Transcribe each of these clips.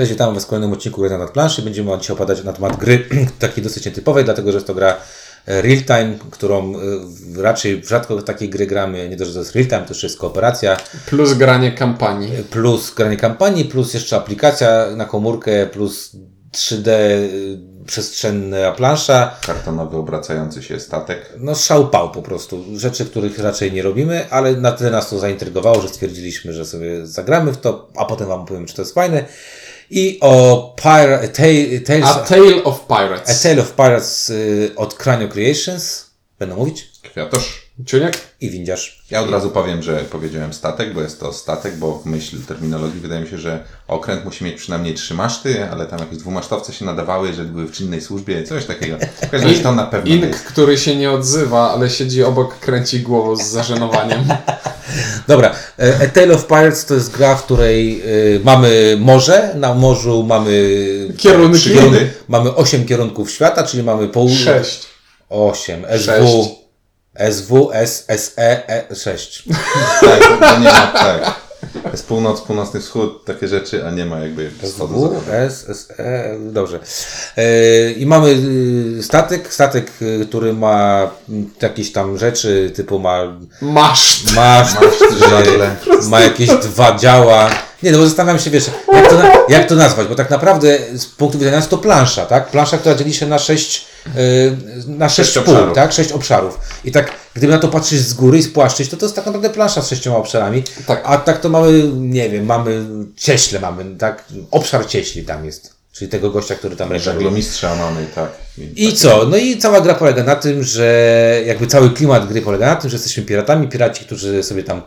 Cześć, witam Was w kolejnym odcinku Gry na planszy. Będziemy dzisiaj opadać na temat gry takiej dosyć nietypowej, dlatego że jest to gra e, real time, którą e, raczej rzadko w takiej gry gramy. Nie to, że to jest real time, to jeszcze jest kooperacja, Plus granie kampanii. plus granie kampanii, plus jeszcze aplikacja na komórkę, plus 3D y, przestrzenna plansza. kartonowy obracający się statek. No szał pał po prostu. Rzeczy, których raczej nie robimy, ale na tyle nas to zaintrygowało, że stwierdziliśmy, że sobie zagramy w to, a potem Wam powiem, czy to jest fajne. I o Pira- Ta- Tales, A Tale of A Pirates. Tale of Pirates y, od Cranio Creations. Będę mówić? Kwiatosz. Ciuniek? I windziarz. Ja od razu powiem, że powiedziałem statek, bo jest to statek, bo w myśl terminologii wydaje mi się, że okręt musi mieć przynajmniej trzy maszty, ale tam jakieś dwumasztowce się nadawały, że były w czynnej służbie, coś takiego. W każdym razie to na pewno Ink, jest. który się nie odzywa, ale siedzi obok, kręci głową z zażenowaniem. Dobra, e, A Tale of Pirates to jest gra, w której y, mamy morze, na morzu mamy Kierunki. przygody. mamy 8 kierunków świata, czyli mamy pół... Sześć. 8, SW, Sześć. SW, S, SE, E, 6. Tak, to, nie ma, tak. Jest północ, północny wschód, takie rzeczy, a nie ma jakby wschodu. S, S, E, dobrze. E, I mamy y, statek, statek, y, który ma jakieś tam rzeczy, typu ma Masz. masz, żagle. ma jakieś dwa działa. Nie, no bo zastanawiam się, wiesz, jak to, na- jak to nazwać, bo tak naprawdę z punktu widzenia jest to plansza, tak? Plansza, która dzieli się na sześć, y, na sześć, Sześć obszarów. tak? Sześć obszarów. I tak, gdyby na to patrzeć z góry i spłaszczyć, to to jest tak naprawdę plansza z sześcioma obszarami. Tak. A tak to mamy, nie wiem, mamy cieśle mamy, tak? Obszar cieśli tam jest. Czyli tego gościa, który tam reguluje. Żaglomistrza mamy, tak. I co? No i cała gra polega na tym, że jakby cały klimat gry polega na tym, że jesteśmy piratami, piraci, którzy sobie tam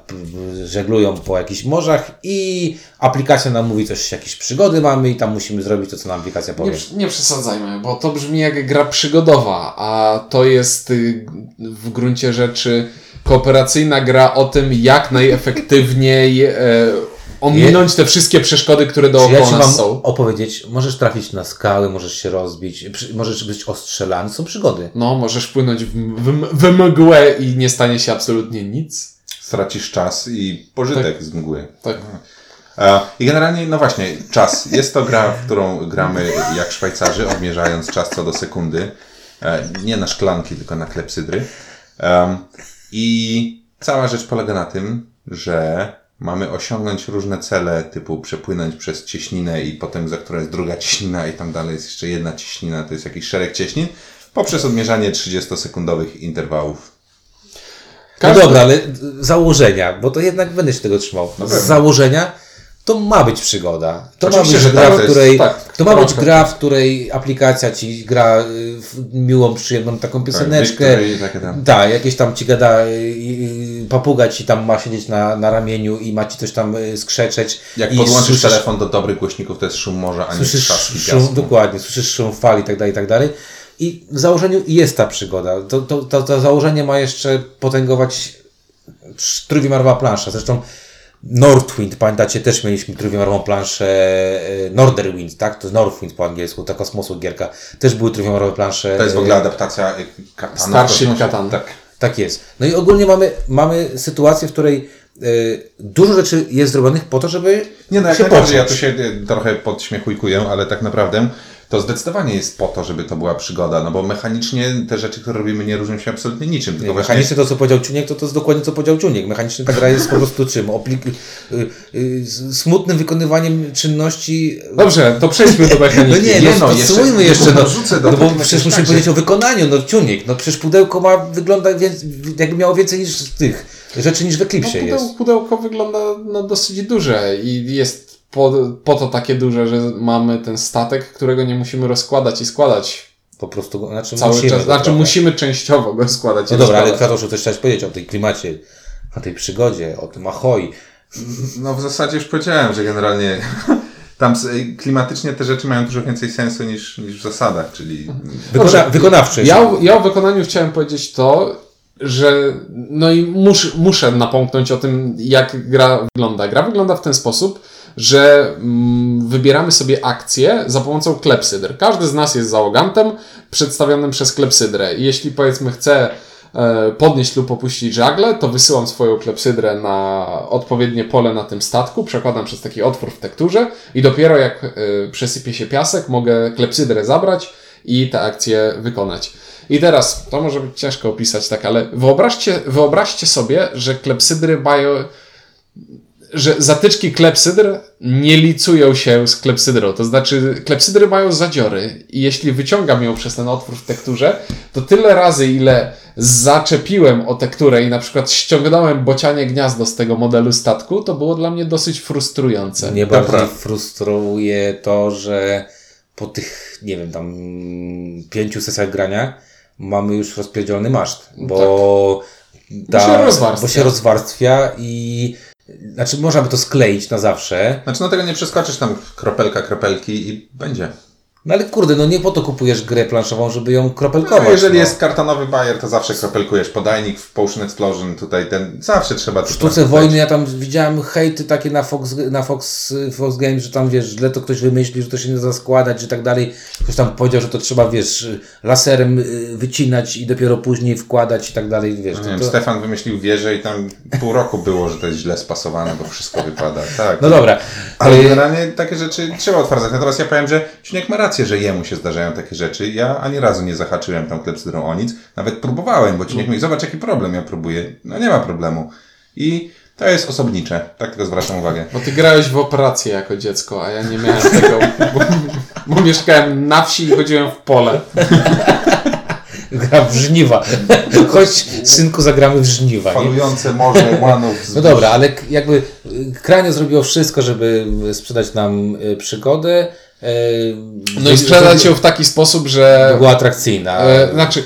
żeglują po jakichś morzach i aplikacja nam mówi coś, jakieś przygody mamy i tam musimy zrobić to, co nam aplikacja Nie, powie. przy- nie przesadzajmy, bo to brzmi jak gra przygodowa, a to jest y, w gruncie rzeczy kooperacyjna gra o tym, jak najefektywniej e, ominąć te wszystkie przeszkody, które Czy ja dookoła ci nas mam są. opowiedzieć, możesz trafić na skały, możesz się rozbić, możesz być ostrzelany, są przygody. No, możesz płynąć w, w, w mgłę i nie stanie się absolutnie nic. Stracisz czas i pożytek z mgły. Tak. E, I generalnie, no właśnie, czas. Jest to gra, w którą gramy jak Szwajcarzy, odmierzając czas co do sekundy. E, Nie na szklanki, tylko na klepsydry. Em, I cała rzecz polega na tym, że mamy osiągnąć różne cele, typu przepłynąć przez cieśninę i potem za którą jest druga cieśnina i tam dalej jest jeszcze jedna cieśnina, to jest jakiś szereg cieśnin, poprzez odmierzanie 30-sekundowych interwałów. No Każdy- dobra, ale założenia, bo to jednak będę się tego trzymał. No Z założenia to ma być przygoda. To Oczywiście, ma być gra, tak, w to jest- której. tak, to ma być gra, w której aplikacja ci gra y, w miłą, przyjemną taką pioseneczkę. Takie tam. Tak, jakieś tam ci gada, y, y, papuga ci tam ma siedzieć na, na ramieniu i ma ci coś tam skrzeczeć. Jak podłączysz słyszysz- telefon do dobrych głośników, to jest szum morza, a nie trzaski szum, piasku. dokładnie, słyszysz szum fali i tak dalej, i tak dalej. I w założeniu jest ta przygoda. To, to, to, to założenie ma jeszcze potęgować trójwymiarową planszę. Zresztą Northwind, pamiętacie, też mieliśmy trójwymiarową planszę e, Norderwind, tak? To jest Northwind po angielsku, ta kosmosu gierka. Też były trójwymiarowe plansze. To jest w e, ogóle adaptacja y, Katana. Starship. Catan. Tak. Tak jest. No i ogólnie mamy, mamy sytuację, w której e, dużo rzeczy jest zrobionych po to, żeby Nie no, jak się najbardziej, ja tu się trochę podśmiechujkuję, ale tak naprawdę to zdecydowanie jest po to, żeby to była przygoda, no bo mechanicznie te rzeczy, które robimy nie różnią się absolutnie niczym, tylko Nie, właśnie mechanicznie to, co powiedział Ciuniek, to to jest dokładnie, co powiedział Ciuniek. Mechanicznie ta gra jest po prostu czym? Oplik- y, y, smutnym wykonywaniem czynności... Dobrze, to przejdźmy do No mechaniki. nie, Nie, no, no, jeszcze- jeszcze, no, dorzucę do no bo przecież musimy powiedzieć o wykonaniu, no Ciuniek, no przecież pudełko ma, wygląda, więc, jakby miało więcej niż tych rzeczy niż w No, Eclipsie jest. pudeł, pudełko wygląda no, dosyć duże i jest po, po to takie duże, że mamy ten statek, którego nie musimy rozkładać i składać Po prostu, go- znaczy cały musimy czas. Znaczy musimy częściowo go składać No dobra, ale rozkładać. Kwiatoszu, coś chciałeś powiedzieć o tej klimacie, o tej przygodzie, o tym ahoi. no w zasadzie już powiedziałem, że generalnie tam klimatycznie te rzeczy mają dużo więcej sensu niż, niż w zasadach, czyli Wykona, wykonawczy. Ja, ja o wykonaniu chciałem powiedzieć to, że no i mus, muszę napomknąć o tym, jak gra wygląda. Gra wygląda w ten sposób, że mm, wybieramy sobie akcje za pomocą klepsydr. Każdy z nas jest załogantem przedstawionym przez klepsydrę. Jeśli powiedzmy chce podnieść lub opuścić żagle, to wysyłam swoją klepsydrę na odpowiednie pole na tym statku, przekładam przez taki otwór w tekturze i dopiero jak e, przesypie się piasek, mogę klepsydrę zabrać i tę akcję wykonać. I teraz, to może być ciężko opisać tak, ale wyobraźcie, wyobraźcie sobie, że klepsydry mają że zatyczki klepsydr nie licują się z klepsydrą. To znaczy, klepsydry mają zadziory i jeśli wyciągam ją przez ten otwór w tekturze, to tyle razy, ile zaczepiłem o tekturę i na przykład ściągnąłem bocianie gniazdo z tego modelu statku, to było dla mnie dosyć frustrujące. Mnie bardziej prawda. frustruje to, że po tych, nie wiem, tam pięciu sesjach grania mamy już rozpierdzielony maszt, bo, Bo się rozwarstwia. bo się rozwarstwia i znaczy można by to skleić na zawsze, Znaczy, no tego nie przeskoczysz tam kropelka, kropelki i będzie. No ale kurde, no nie po to kupujesz grę planszową, żeby ją No, kropelkować. jeżeli no. jest kartonowy bajer, to zawsze kropelkujesz podajnik w Potion Explosion, tutaj ten, zawsze trzeba W sztuce wojny ja tam widziałem hejty takie na Fox, na Fox, Fox Games, że tam wiesz, źle to ktoś wymyślił, że to się nie da składać, że tak dalej. Ktoś tam powiedział, że to trzeba, wiesz, laserem y, wycinać i dopiero później wkładać i tak dalej, wiesz. Nie to, wiem, to... Stefan wymyślił wieżę i tam pół roku było, że to jest źle spasowane, bo wszystko wypada. Tak. No dobra, Ale ale generalnie takie rzeczy trzeba otwardzać. Natomiast ja powiem, że Ciuniek ma rację, że jemu się zdarzają takie rzeczy. Ja ani razu nie zahaczyłem tam klepsydrą o nic. Nawet próbowałem, bo Ciuniek mówi, zobacz jaki problem ja próbuję. No nie ma problemu. I to jest osobnicze. Tak tylko zwracam uwagę. Bo ty grałeś w operację jako dziecko, a ja nie miałem tego, bo, bo mieszkałem na wsi i chodziłem w pole. gra w żniwa. Chodź, synku, zagramy w żniwa. Nie? Falujące morze łanów. Z No dobra, ale jakby y, Kranio zrobiło wszystko, żeby sprzedać nam y, przygodę. No i sprzedać ją w taki sposób, że była atrakcyjna. E, znaczy,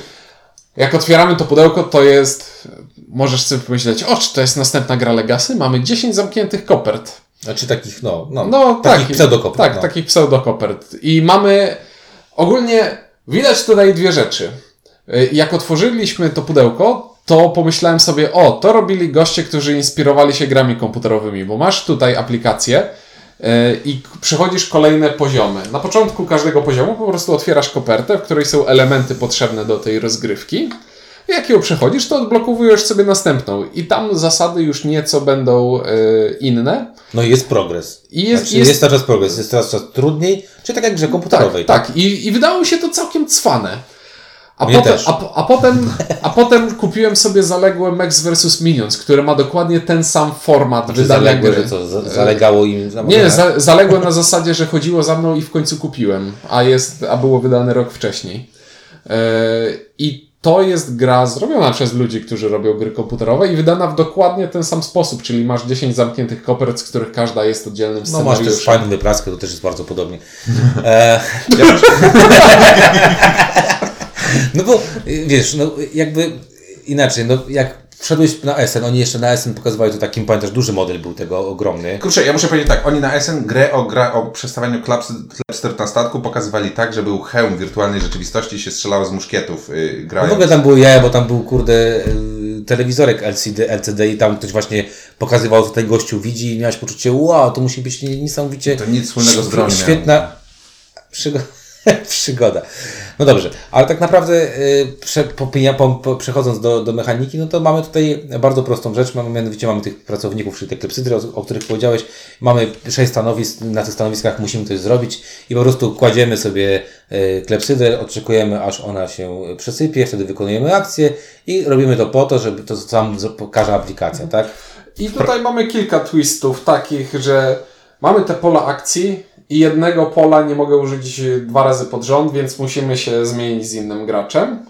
jak otwieramy to pudełko, to jest. Możesz sobie pomyśleć, o, czy to jest następna gra Legacy? Mamy 10 zamkniętych kopert. Znaczy takich, no, no, No takich tak. pseudokopów. Tak, no. takich pseudokopert. I mamy. Ogólnie widać tutaj dwie rzeczy. E, Jak otworzyliśmy to pudełko, to pomyślałem sobie, o, to robili goście, którzy inspirowali się grami komputerowymi, bo masz tutaj aplikację i k- przechodzisz kolejne poziomy. Na początku każdego poziomu po prostu otwierasz kopertę, w której są elementy potrzebne do tej rozgrywki. I Jak ją przechodzisz, to odblokowujesz sobie następną. I tam zasady już nieco będą e, inne. No i jest progres. I jest- znaczy, jest- jest... czas progres, jest coraz, coraz trudniej, czy tak jak grze komputerowej. Tak, tak. I, I wydało mi się to całkiem cwane. A Mnie potem, a, a, potem, a potem kupiłem sobie zaległe Max vs. Minions, które ma dokładnie ten sam format Czy wydania zaległe, gry. co, za- zalegało im za Nie, za, zaległe na zasadzie, że chodziło za mną i w końcu kupiłem, a, jest, a było wydane rok wcześniej. E, I to jest gra zrobiona przez ludzi, którzy robią gry komputerowe i wydana w dokładnie ten sam sposób, czyli masz 10 zamkniętych kopert, z których każda jest oddzielnym No masz też scenariuszem. fajną wypraskę, to też jest bardzo podobnie. E, Ja no bo wiesz, no jakby inaczej, no jak wszedłeś na SN, oni jeszcze na SN pokazywali to takim, pamiętasz, duży model był tego ogromny. kurczę, ja muszę powiedzieć tak, oni na SN grę o, gra, o przestawianiu klapster na statku pokazywali tak, że był hełm wirtualnej rzeczywistości i się strzelało z muszkietów yy, No w grając. ogóle tam były jaja, bo tam był kurde y, telewizorek LCD, LCD i tam ktoś właśnie pokazywał, co ten gościu widzi i miałeś poczucie, wow, to musi być niesamowicie To nic wspólnego z bronią. Świetna przygo przygoda. No dobrze, ale tak naprawdę y, prze, po, po, przechodząc do, do mechaniki, no to mamy tutaj bardzo prostą rzecz, mamy mianowicie mamy tych pracowników, czyli te klepsydry, o, o których powiedziałeś, mamy sześć stanowisk, na tych stanowiskach musimy coś zrobić i po prostu kładziemy sobie y, klepsydrę, oczekujemy aż ona się przesypie, wtedy wykonujemy akcję i robimy to po to, żeby to sam pokaże aplikacja, tak? I tutaj mamy kilka twistów takich, że mamy te pola akcji i jednego pola nie mogę użyć dwa razy pod rząd, więc musimy się zmienić z innym graczem.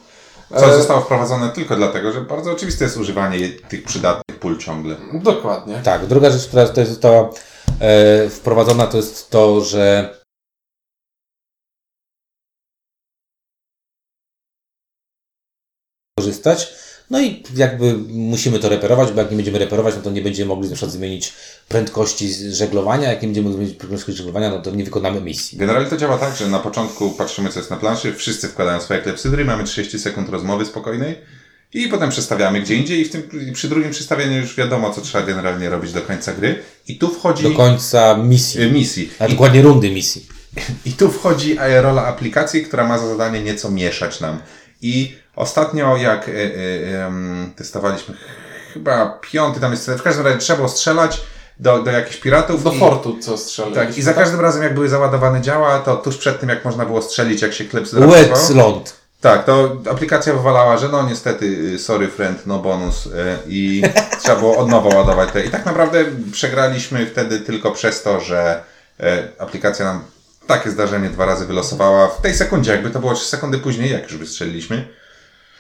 Co E, zostało wprowadzone tylko dlatego, że bardzo oczywiste jest używanie tych przydatnych pól ciągle. Dokładnie. Tak, druga rzecz, która tutaj została e, wprowadzona, to jest to, że korzystać. No i jakby musimy to reperować, bo jak nie będziemy reperować, no to nie będziemy mogli na przykład zmienić prędkości żeglowania. Jak nie będziemy mogli zmienić prędkości żeglowania, no to nie wykonamy misji. Generalnie to działa tak, że na początku patrzymy, co jest na planszy, wszyscy wkładają swoje klepsydry, mamy 30 sekund rozmowy spokojnej i potem przestawiamy gdzie indziej i w tym, przy drugim przestawieniu już wiadomo, co trzeba generalnie robić do końca gry. I tu wchodzi Do końca misji, y, misji. a dokładnie rundy misji. I tu wchodzi rola aplikacji, która ma za zadanie nieco mieszać nam. I ostatnio jak e, e, em, testowaliśmy ch- chyba piąty, tam jest, w każdym razie trzeba było strzelać do, do jakichś piratów. Do i, fortu co strzeliliśmy. Tak, i za każdym razem jak były załadowane działa, to tuż przed tym jak można było strzelić, jak się klep Wet ląd. tak, to aplikacja wywalała, że no niestety, y, sorry friend, no bonus y, i trzeba było od nowa ładować te. I tak naprawdę przegraliśmy wtedy tylko przez to, że y, aplikacja nam takie zdarzenie dwa razy wylosowała w tej sekundzie, jakby to było 3 sekundy później, jak już wystrzeliliśmy.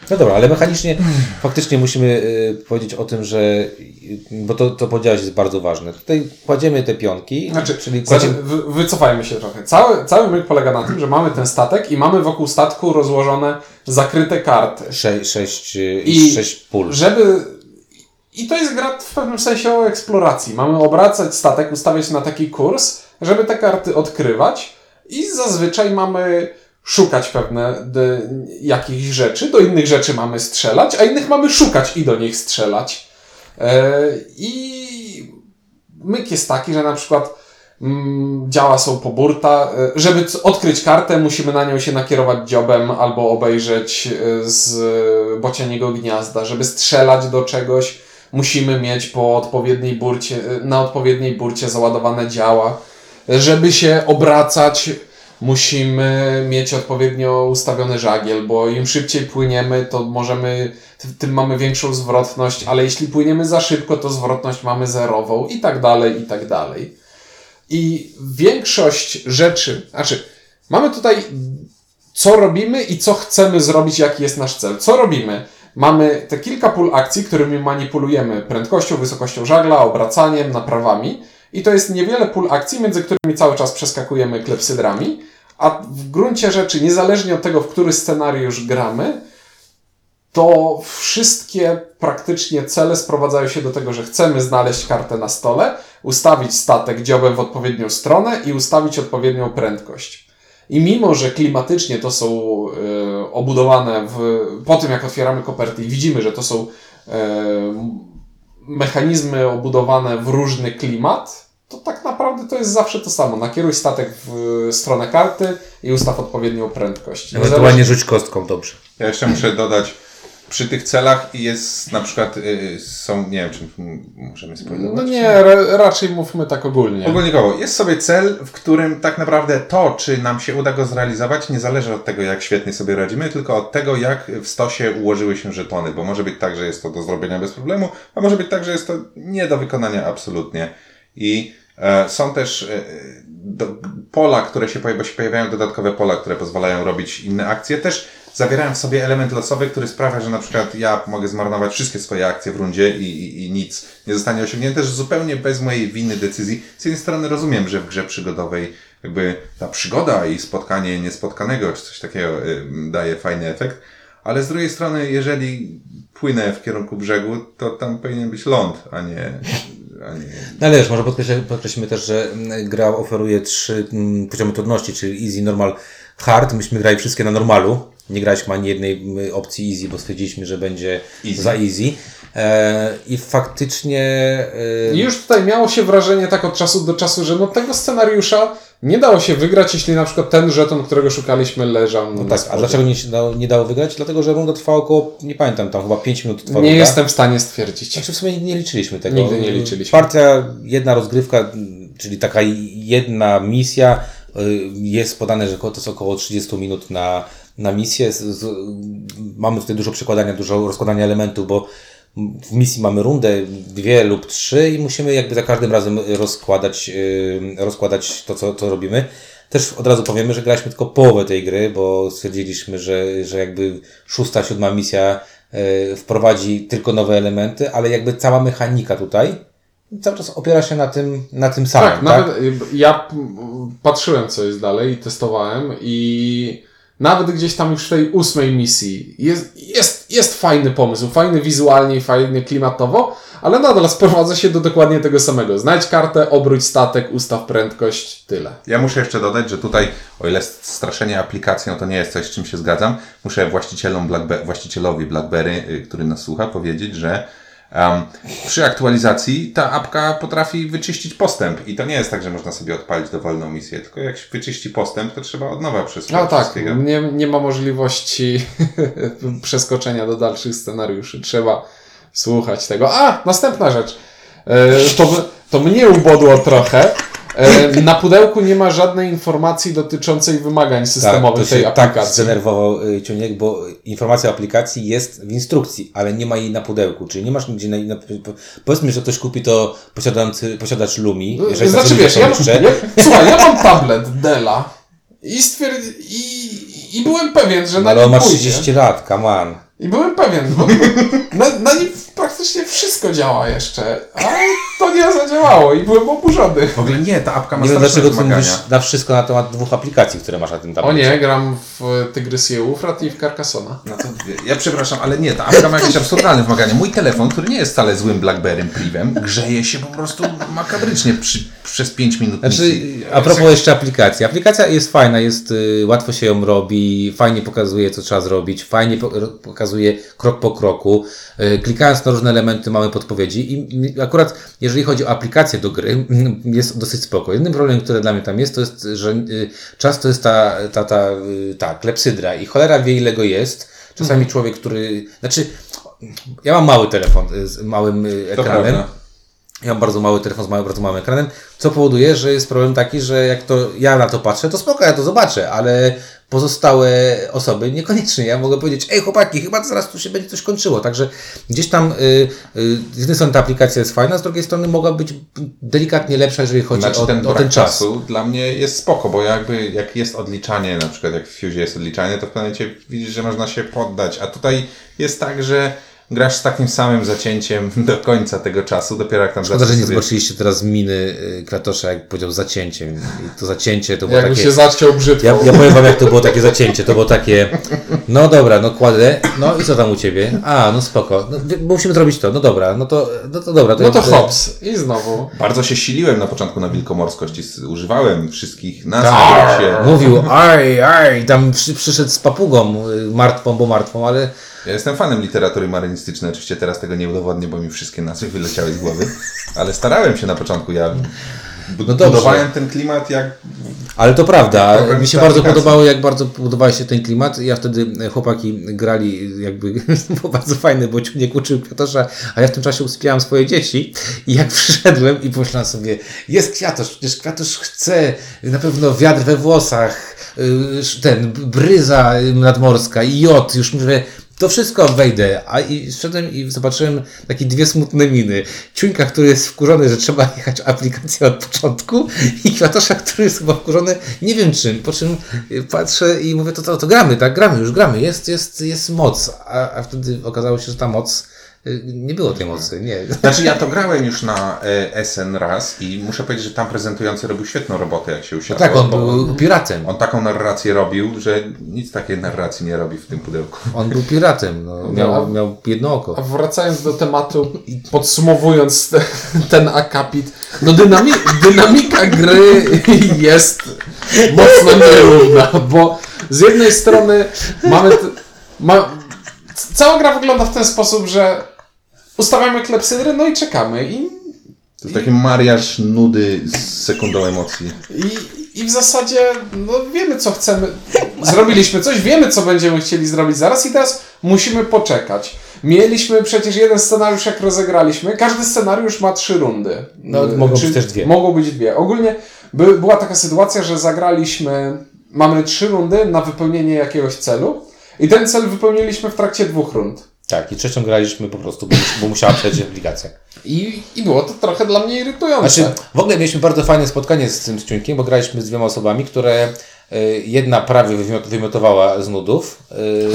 No dobra, ale mechanicznie faktycznie musimy y, powiedzieć o tym, że y, bo to, to powiedziałeś jest bardzo ważne. Tutaj kładziemy te pionki, Znaczy, czyli kładziemy, wy- wycofajmy się trochę. Cały, cały myk polega na tym, że mamy ten statek i mamy wokół statku rozłożone zakryte karty. sze, sześć, y, I sześć pól. Żeby. I to jest gra w pewnym sensie o eksploracji. Mamy obracać statek, ustawiać na taki kurs, żeby te karty odkrywać, i zazwyczaj mamy szukać pewne jakichś rzeczy, do innych rzeczy mamy strzelać, a innych mamy szukać i do nich strzelać. E, I myk jest taki, że na przykład mm, działa są po burta. E, Żeby odkryć kartę, musimy na nią się nakierować dziobem albo obejrzeć e, z bocianiego gniazda. Żeby strzelać do czegoś, musimy mieć po odpowiedniej burcie, na odpowiedniej burcie załadowane działa. Żeby się obracać, musimy mieć odpowiednio ustawiony żagiel, bo im szybciej płyniemy, to możemy, tym mamy większą zwrotność, ale jeśli płyniemy za szybko, to zwrotność mamy zerową i tak dalej, i tak dalej. I większość rzeczy, znaczy, mamy tutaj co robimy i co chcemy zrobić, jaki jest nasz cel. Co robimy? Mamy te kilka pól akcji, którymi manipulujemy prędkością, wysokością żagla, obracaniem, naprawami. I to jest niewiele pól akcji, między którymi cały czas przeskakujemy klepsydrami. A w gruncie rzeczy, niezależnie od tego, w który scenariusz gramy, to wszystkie praktycznie cele sprowadzają się do tego, że chcemy znaleźć kartę na stole, ustawić statek dziobem w odpowiednią stronę i ustawić odpowiednią prędkość. I mimo, że klimatycznie to są e, obudowane w, po tym, jak otwieramy koperty i widzimy, że to są e, mechanizmy obudowane w różny klimat, to tak naprawdę to jest zawsze to samo. Nakieruj statek w stronę karty i ustaw odpowiednią prędkość. Ewentualnie rzuć kostką, dobrze. Ja jeszcze muszę dodać, przy tych celach jest na przykład, y, są, nie wiem, czy możemy spoilować? No nie, ra- raczej mówmy tak ogólnie. Ogólnikowo, jest sobie cel, w którym tak naprawdę to, czy nam się uda go zrealizować, nie zależy od tego, jak świetnie sobie radzimy, tylko od tego, jak w stosie ułożyły się żetony, bo może być tak, że jest to do zrobienia bez problemu, a może być tak, że jest to nie do wykonania absolutnie. I e, są też e, do, pola, które się, pojawiają, bo się pojawiają dodatkowe pola, które pozwalają robić inne akcje, też zawierają w sobie element losowy, który sprawia, że na przykład ja mogę zmarnować wszystkie swoje akcje w rundzie i, i, i nic nie zostanie osiągnięte, że zupełnie bez mojej winy decyzji. Z jednej strony rozumiem, że w grze przygodowej jakby ta przygoda i spotkanie niespotkanego, czy coś takiego y, daje fajny efekt, ale z drugiej strony, jeżeli płynę w kierunku brzegu, to tam powinien być ląd, a nie... Nie No ale wiesz, może podkreślmy, podkreślmy też, że gra oferuje trzy mm, poziomy trudności, czyli easy, normal, hard. Myśmy grali wszystkie na normalu. Nie graliśmy ani jednej opcji easy, bo stwierdziliśmy, że będzie Easy. za easy. E, I faktycznie... E, już tutaj miało się wrażenie tak od czasu do czasu, że no tego scenariusza nie dało się wygrać, jeśli na przykład ten żeton, którego szukaliśmy, leżał no tak, a dlaczego nie, dało, nie dało wygrać? Dlatego, że runda trwała około, nie pamiętam, tam chyba 5 minut trwała Nie runda. jestem w stanie stwierdzić. Znaczy w sumie nie liczyliśmy tego. Nigdy nie liczyliśmy. Partia, jedna rozgrywka, czyli taka jedna misja, jest podane, że to jest około 30 minut na, na misję. Mamy tutaj dużo przekładania, dużo rozkładania elementów, bo w misji mamy rundę, dwie lub trzy i musimy jakby za każdym razem rozkładać, y, rozkładać to, co, co robimy. Też od razu powiemy, że graliśmy tylko połowę tej gry, bo stwierdziliśmy, że, że jakby szósta, siódma misja y, wprowadzi tylko nowe elementy, ale jakby cała mechanika tutaj cały czas opiera się na tym, na tym samym. Tak, nawet y, ja patrzyłem, co jest dalej i testowałem i nawet gdzieś tam już w tej ósmej misji jest, jest, jest fajny pomysł, fajny wizualnie i fajny klimatowo, ale nadal sprowadza się do dokładnie tego samego. Znajdź kartę, obróć statek, ustaw prędkość, tyle. Ja muszę jeszcze dodać, że tutaj, o ile straszenie aplikacją to nie jest coś, z czym się zgadzam, muszę właścicielom Blackbe- właścicielowi BlackBerry, y, który nas słucha, powiedzieć, że Um, przy aktualizacji ta apka potrafi wyczyścić postęp i to nie jest tak, że można sobie odpalić dowolną misję, tylko jak się wyczyści postęp, to trzeba od nowa przesłać No tak, nie, nie ma możliwości przeskoczenia do dalszych scenariuszy. Trzeba słuchać tego. A, następna rzecz. E, to, to mnie ubodło trochę. E, na pudełku nie ma żadnej informacji dotyczącej wymagań Tak, systemowych to tej się tak aplikacji. zdenerwował y, Ciuniek, bo informacja o aplikacji jest w instrukcji, ale nie ma jej na pudełku, czyli nie masz nigdzie na, na po- powiedzmy, że ktoś kupi to posiadający, posiadacz Lumi, jeżeli znaczy wiesz, ja, jeszcze. ja, słuchaj, ja mam tablet Della i stwierd... i, i byłem pewien, że No, na ale on ma pójdzie. 30 lat, come on. I byłem pewien, bo na, na nim praktycznie wszystko działa jeszcze, ale to nie zadziałało i byłem oburzony. W ogóle nie, ta apka ma Nie wiem straszne dlaczego ty wymagania. mówisz na wszystko na temat dwóch aplikacji, które masz na tym O tablecie. nie, gram w Tygrys i Eufrat i w Carcassona. No to, ja przepraszam, ale nie, ta apka ma jakieś absurdalne wymagania. Mój telefon, który nie jest wcale złym Blackberrym Privem, grzeje się po prostu makabrycznie przy, przez 5 minut Znaczy, misji. a propos jeszcze aplikacji. Aplikacja jest fajna, jest y, łatwo się ją robi, fajnie pokazuje, co trzeba zrobić, fajnie po, ro- pokazuje krok po kroku. Y, klikając na różne elementy mamy podpowiedzi i akurat jeżeli chodzi o aplikację do gry, jest dosyć spoko. Jedynym problemem, który dla mnie tam jest, to jest, że y, czas to jest ta, ta, ta, y, ta klepsydra i cholera wie ile go jest. Czasami człowiek, który, znaczy, ja mam mały telefon y, z małym ekranem. Ja mam bardzo mały telefon z małym, bardzo małym ekranem, co powoduje, że jest problem taki, że jak to ja na to patrzę, to spoko, ja to zobaczę, ale pozostałe osoby niekoniecznie. Ja mogę powiedzieć, ej chłopaki, chyba zaraz tu się będzie coś kończyło. Także gdzieś tam y, y, z jednej strony ta aplikacja jest fajna, z drugiej strony mogła być delikatnie lepsza, jeżeli chodzi Znaczy o, ten, o ten czas. czasu dla mnie jest spoko, bo jakby jak jest odliczanie, na przykład jak w Fuse jest odliczanie, to w momencie widzisz, że można się poddać, a tutaj jest tak, że grasz z takim samym zacięciem do końca tego czasu, dopiero jak tam Szkoda, że nie sobie- zobaczyliście teraz miny y, Kratosza, jak powiedział zacięciem. I to zacięcie to było Jakby takie... się zaciął brzydko. Ja, ja powiem wam, jak to było takie zacięcie. To było takie, no dobra, no kładę, no i co tam u ciebie? A, no spoko, no, musimy zrobić to, no dobra, no to, no to dobra. To No to ja- hops. I znowu. Bardzo się siliłem na początku na s- używałem wszystkich nazw, Tak, się... mówił, aj, aj, tam przy, przyszedł z papugą, y, martwą, bo martwą, ale Ja jestem fanem literatury marynistycznej, oczywiście teraz tego nie udowodnię, bo mi wszystkie nazwy wyleciały z głowy, ale starałem się na początku, ja No dobrze. budowałem ten klimat jak... Ale to prawda, mi się bardzo aplikacji. podobało, jak bardzo podobał się ten klimat. Ja wtedy e, chłopaki grali jakby, było bardzo fajne, bo Ciuniek uczył Kwiatosza, a ja w tym czasie usypiałem swoje dzieci i jak przyszedłem i pomyślałem sobie, jest Kwiatosz, przecież Kwiatosz chce na pewno wiatr we włosach, y, ten bryza nadmorska i jod, już mówię, to wszystko wejdę. A i szedłem i zobaczyłem takie dwie smutne miny. Ciuńka, który jest wkurzony, że trzeba jechać aplikację od początku i Kwiatosza, który jest chyba wkurzony nie wiem czym. Po czym y, patrzę i mówię, to, to, to gramy, tak, gramy, już gramy. Jest, jest, jest moc. A, a wtedy okazało się, że ta moc, nie było tej mocy, nie. Znaczy ja to grałem już na e, SN raz i muszę powiedzieć, że tam prezentujący robił świetną robotę, jak się usiadł. Tak, on był piratem. On taką narrację robił, że nic takiej narracji nie robi w tym pudełku. On był piratem, no, miał, miał jedno A oko. wracając do tematu i podsumowując te, ten akapit, no dynami dynamika gry jest mocno nierówna, bo z jednej strony mamy... T, ma, cała gra wygląda w ten sposób, że ustawiamy klepsydry, no i czekamy i To jest taki mariaż nudy z sekundą emocji. I, I w zasadzie no, wiemy, co chcemy. Zrobiliśmy coś, wiemy, co będziemy chcieli zrobić zaraz i teraz musimy poczekać. Mieliśmy przecież jeden scenariusz, jak rozegraliśmy. Każdy scenariusz ma trzy rundy. No, mogą być też dwie. Mogą być dwie. Ogólnie by, była taka sytuacja, że zagraliśmy, mamy trzy rundy na wypełnienie jakiegoś celu i ten cel wypełniliśmy w trakcie dwóch rund. Tak, i trzecią graliśmy po prostu, bo, bo musiała przejść aplikacja. I, I było to trochę dla mnie irytujące. Znaczy, w ogóle mieliśmy bardzo fajne spotkanie z tym Ciuńkiem, bo graliśmy z dwiema osobami, które y, jedna prawie wymiot, wymiotowała z nudów, y,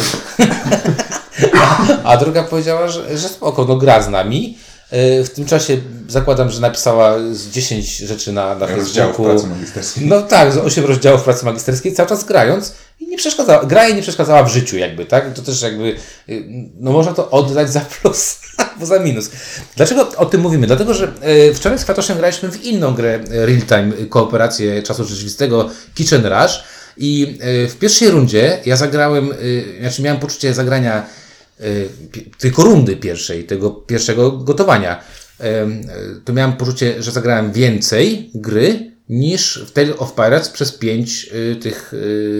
a, a druga powiedziała, że, że spoko, no gra z nami. Y, w tym czasie zakładam, że napisała z 10 rzeczy na, na Facebooku. pracy magisterskiej. No tak, z 8 rozdziałów pracy magisterskiej, cały czas grając i nie przeszkadzała, gra jej nie przeszkadzała w życiu jakby, tak? To też jakby, y, no można to oddać za plus albo za minus. Dlaczego o tym mówimy? Dlatego, że y, wczoraj z Kwatoszem graliśmy w inną grę y, real-time, y, kooperację czasu rzeczywistego Kitchen Rush i w pierwszej rundzie ja zagrałem, y, znaczy miałem poczucie zagrania y, pi- tylko rundy pierwszej, tego pierwszego gotowania, y, to miałem poczucie, że zagrałem więcej gry niż w Tale of Pirates przez pięć y, tych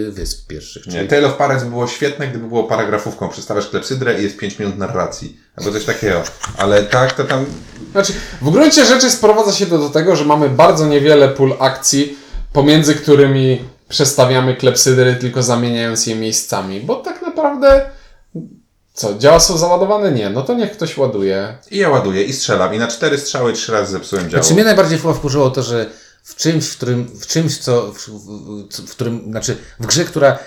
wysp pierwszych. Nie, Tale of Pirates by było świetne, gdyby było paragrafówką. Przedstawiasz klepsydrę i jest 5 minut narracji. Albo coś takiego. Ale tak, to tam... Znaczy, w gruncie rzeczy sprowadza się to do tego, że mamy bardzo niewiele pól akcji, pomiędzy którymi przestawiamy klepsydry, tylko zamieniając je miejscami. Bo tak naprawdę. Co, działa są załadowane? Nie. No to niech ktoś ładuje. I ja ładuję i strzelam. I na cztery strzały trzy razy zepsułem działo. Znaczy mnie najbardziej chyba wkurzyło to, że w czymś, w którym, w czymś, co, w, w, w którym, znaczy w grze, która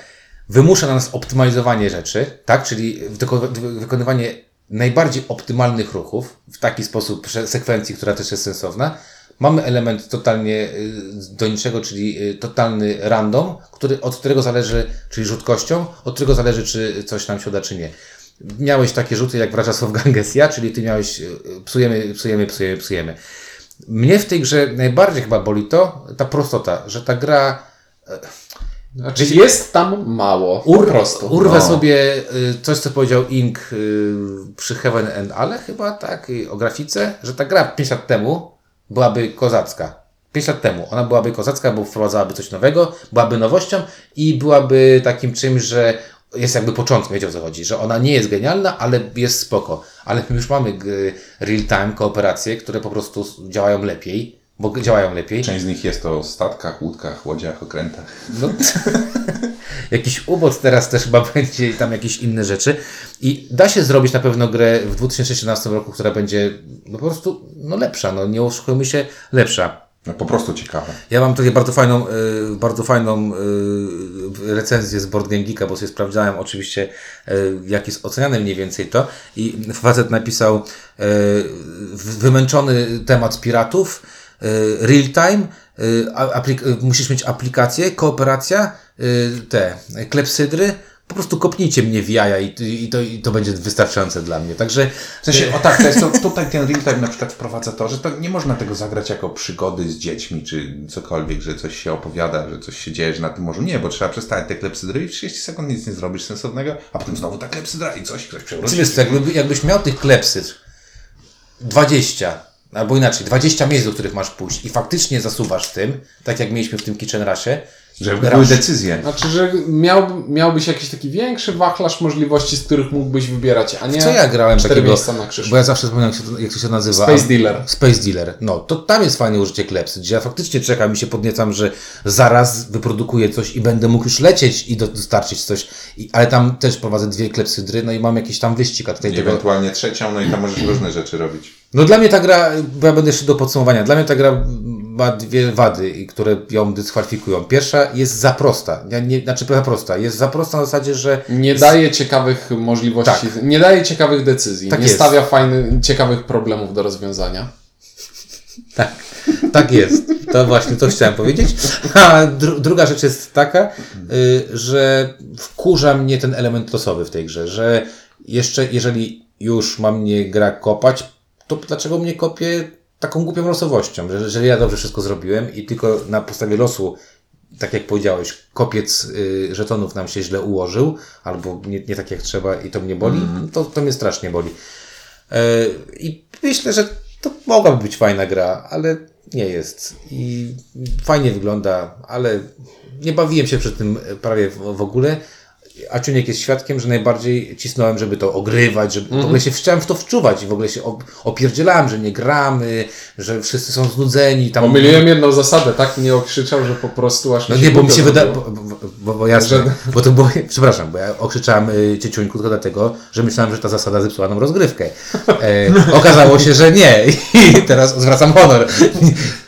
wymusza na nas optymalizowanie rzeczy, tak, czyli wyko- wy- wykonywanie najbardziej optymalnych ruchów w taki sposób sekwencji, która też jest sensowna, mamy element totalnie y, do niczego, czyli y, totalny random, który, od którego zależy, czyli rzut kością, od którego zależy, czy coś nam się uda, czy nie. Miałeś takie rzuty jak w Rajas of Gangesia, czyli ty miałeś y, psujemy, psujemy, psujemy, psujemy. Mnie w tej grze najbardziej chyba boli to, ta prostota, że ta gra Znaczy, jest tam mało. Ur, prostu. urwę no. sobie y, coś, co powiedział Ink przy Heaven and Ale chyba tak, o grafice, że ta gra 5 lat temu byłaby kozacka. 5 lat temu ona byłaby kozacka, bo wprowadzałaby coś nowego, byłaby nowością i byłaby takim czymś, że jest jakby początkiem, wiecie o co chodzi, że ona nie jest genialna, ale jest spoko. Ale my już mamy y, real-time kooperacje, które po prostu działają lepiej, bo działają lepiej. Część z nich jest o statkach, łódkach, łodziach, okrętach. No, jakiś ubot teraz też chyba będzie i tam jakieś inne rzeczy. I da się zrobić na pewno grę w 2017 roku, która będzie no po prostu no lepsza, no nie oszukujmy się, lepsza. No, po prostu ciekawe. Ja mam tutaj bardzo fajną, y, bardzo fajną y, recenzję z Board Game Geeka, bo sobie sprawdzałem oczywiście, y, jak jest oceniane mniej więcej to. I facet napisał wymęczony temat piratów, real time, musisz mieć aplikację, kooperacja, te klepsydry. Po prostu kopnijcie mnie w jaja i, i, to, i to będzie wystarczające dla mnie. Także W sensie, o tak, to jest to, tutaj ten real time na przykład wprowadza to, że to nie można tego zagrać jako przygody z dziećmi, czy cokolwiek, że coś się opowiada, że coś się dzieje, że na tym morzu. Nie, bo trzeba przestawić te klepsydry i w 30 sekund nic nie zrobisz sensownego, a potem znowu ta klepsydra i coś, ktoś przewróci. Czy wiesz, jakby, jakbyś miał tych klepsyd 20, albo inaczej, 20 miejsc, do których masz pójść i faktycznie zasuwasz tym, tak jak mieliśmy w tym Kitchen Rushie, Żeby były decyzje. Znaczy, że miał, miałbyś jakiś taki większy wachlarz możliwości, z których mógłbyś wybierać, a nie co ja grałem cztery takiego, miejsca na krzyż. bo ja zawsze wspominam, jak, się jak to się nazywa. Space Dealer. Space Dealer. No, to tam jest fajne użycie klepsyd, gdzie ja faktycznie czekam i się podniecam, że zaraz wyprodukuję coś i będę mógł już lecieć i do, dostarczyć coś, I, ale tam też prowadzę dwie klepsydry, no i mam jakiś tam wyścig, a tutaj tego Ewentualnie trzecią, no i tam możesz różne rzeczy robić. No dla mnie ta gra, bo ja będę jeszcze do podsumowania, dla mnie ta gra ma dwie wady, które ją dyskwalifikują. Pierwsza jest za prosta, ja nie, znaczy za prosta, jest za prosta na zasadzie, że Nie daje ciekawych możliwości, nie daje ciekawych decyzji, Tak nie jest. stawia fajnych, ciekawych problemów do rozwiązania. tak, tak jest. To właśnie to chciałem powiedzieć. A dru, druga rzecz jest taka, y, że wkurza mnie ten element losowy w tej grze, że jeszcze jeżeli już ma mnie gra kopać, to dlaczego mnie kopie taką głupią losowością, że jeżeli ja dobrze wszystko zrobiłem i tylko na podstawie losu tak jak powiedziałeś, kopiec y, żetonów nam się źle ułożył, albo nie, nie tak jak trzeba i to mnie boli, to, to mnie strasznie boli. E, I myślę, że to mogłaby być fajna gra, ale nie jest. I fajnie wygląda, ale nie bawiłem się przy tym prawie w, w ogóle. A Czuniek jest świadkiem, że najbardziej cisnąłem, żeby to ogrywać, żeby w ogóle się chciałem w to wczuwać i w ogóle się op- opierdzielałem, że nie gramy, że wszyscy są znudzeni. Tam Pomyliłem jedną zasadę, tak mnie okrzyczał, że po prostu aż no nie, bo mi się wydaje, bo, bo, bo, bo jasne, bo to było, przepraszam, bo ja okrzyczałem y, Cieciuńku tylko dlatego, że myślałem, że ta zasada zepsuła nam rozgrywkę. E, okazało się, że nie i teraz zwracam honor.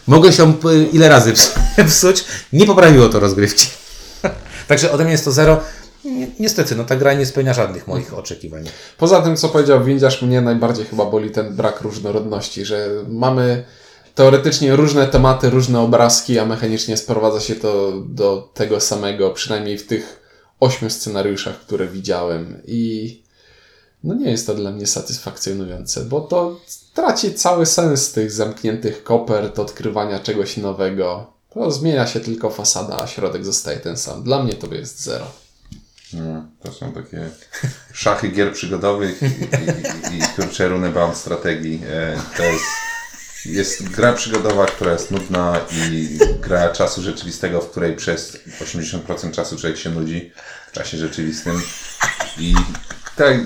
Mogę się y, ile razy ps- psuć, nie poprawiło to rozgrywki. Także ode mnie jest to zero. Ni- Niestety, no ta gra nie spełnia żadnych moich oczekiwań. Poza tym, co powiedział Windziarz, mnie najbardziej chyba boli ten brak różnorodności, że mamy teoretycznie różne tematy, różne obrazki, a mechanicznie sprowadza się to do tego samego, przynajmniej w tych ośmiu scenariuszach, które widziałem. I no nie jest to dla mnie satysfakcjonujące, bo to traci cały sens tych zamkniętych kopert, odkrywania czegoś nowego. To zmienia się tylko fasada, a środek zostaje ten sam. Dla mnie to jest zero. Mm. To są takie szachy gier przygodowych i, i, i, i kurczę runebound strategii. E, To jest, jest gra przygodowa, która jest nudna i gra czasu rzeczywistego, w której przez 80% czasu człowiek się nudzi w czasie rzeczywistym. I tak,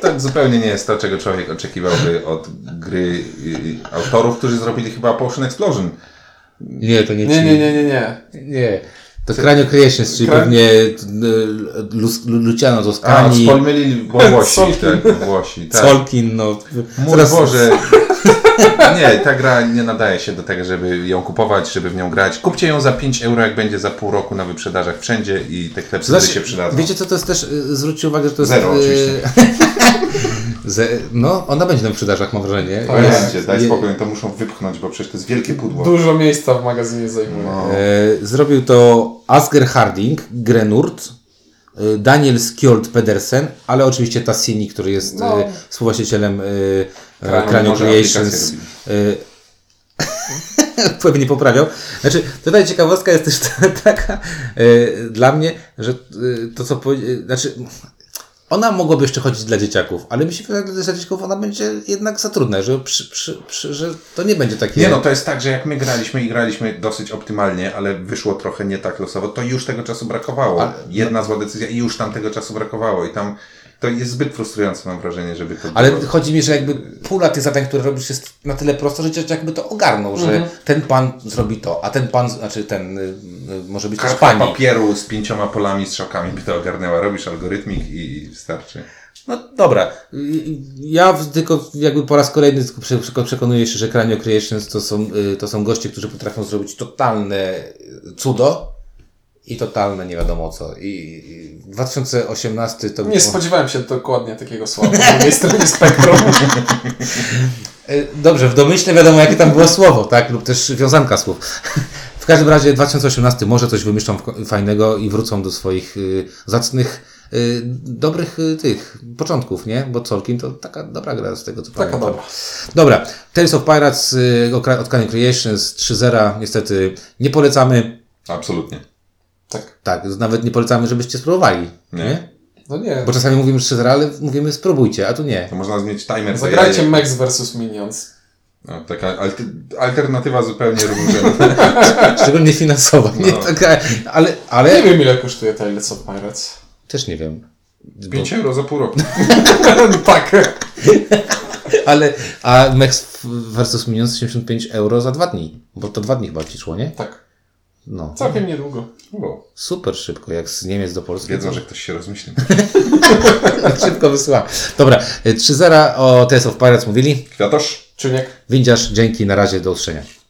tak zupełnie nie jest to, czego człowiek oczekiwałby od gry y, autorów, którzy zrobili chyba Potion Explosion. Nie, to nie Nie, ci. nie, nie, nie, nie. Nie. To Cranio Creations, czyli Kran- pewnie Lu- Luciano A, Toscani, wspomnieli Włosi, tak, Włosi, tak. Solkin, no. Mój Zaraz- Boże. Nie, ta gra nie nadaje się do tego, żeby ją kupować, żeby w nią grać. Kupcie ją za 5 euro, jak będzie za pół roku na wyprzedażach wszędzie i te klepsy Znaczy, się przydadzą. Wiecie co, to jest też, y, zwróćcie uwagę, że to jest... Zero, y, oczywiście. Ze, no, ona będzie na wyprzedażach, mam wrażenie. Tak. Jest- Będzie, daj je- spokój, to muszą wypchnąć, bo przecież to jest wielkie pudło. Dużo miejsca w magazynie zajmuje. No. E, zrobił to Asger Harding, Grenurt, e, Daniel Skjold Pedersen, ale oczywiście Tassini, który jest No. e, współwłaścicielem e, może Creations. E, pewnie poprawiał. Znaczy, tutaj ciekawostka jest też taka e, dla mnie, że e, to co e, znaczy ona mogłaby jeszcze chodzić dla dzieciaków, ale mi się wydaje, że dla dzieciaków ona będzie jednak za trudna, że, przy, przy, przy, że to nie będzie takie... Nie no, to jest tak, że jak my graliśmy i graliśmy dosyć optymalnie, ale wyszło trochę nie tak losowo, to już tego czasu brakowało. Jedna zła decyzja i już tam tego czasu brakowało i tam to jest zbyt frustrujące mam wrażenie, żeby to Ale było. chodzi mi, że jakby pula tych zadań, które robisz jest na tyle prosta, że jakby to ogarnął, że ten pan zrobi to, a ten pan, znaczy ten y, y, może być też Kartka pani. papieru z pięcioma polami strzałkami by to ogarnęła. Robisz algorytmik i, i wystarczy. No dobra. Y, Ja tylko jakby po raz kolejny tylko prze- prze- przekonuję się, że Cranio Creations to są, y, to są goście, którzy potrafią zrobić totalne cudo i totalne nie wiadomo co. I, i 2018 to Nie spodziewałem się dokładnie takiego słowa po drugiej stronie spektrum. E, Dobrze, w domyśle wiadomo, jakie tam było słowo, tak? Lub też wiązanka słów. W każdym razie 2018 może coś wymyślą fajnego i wrócą do swoich y, zacnych, y, dobrych y, tych początków, nie? Bo Tolkien to taka dobra gra z tego, co Taka pamiętam. dobra. Dobra, Tales of Pirates y, od Cunning Creations 3.0 niestety nie polecamy. Absolutnie. Tak. Tak, nawet nie polecamy, żebyście spróbowali, nie? Nie. No nie. Bo czasami mówimy 3.0, ale mówimy spróbujcie, a tu nie. To można zmienić timer. Zagrajcie ja- Max vs Minions. no, Taka alternatywa zupełnie równorzędna. Szczególnie finansowa, nie? No. Taka, ale, Nie ale wiem ile kosztuje Tales of Pirates. też nie wiem. Bo- 5 euro za pół roku. tak. Ale, a Max versus Minions 75 euro za dwa dni, bo to dwa dni chyba ci szło, nie? Tak. No. Całkiem niedługo. Wow. Super szybko, jak z Niemiec do Polski. Wiedzą, że ktoś się rozmyśli. szybko wysyła. Dobra, y, 3-0 o Tales of Pirates mówili. Kwiatosz? Czuniek. Windziarz, dzięki, na razie, do usłyszenia.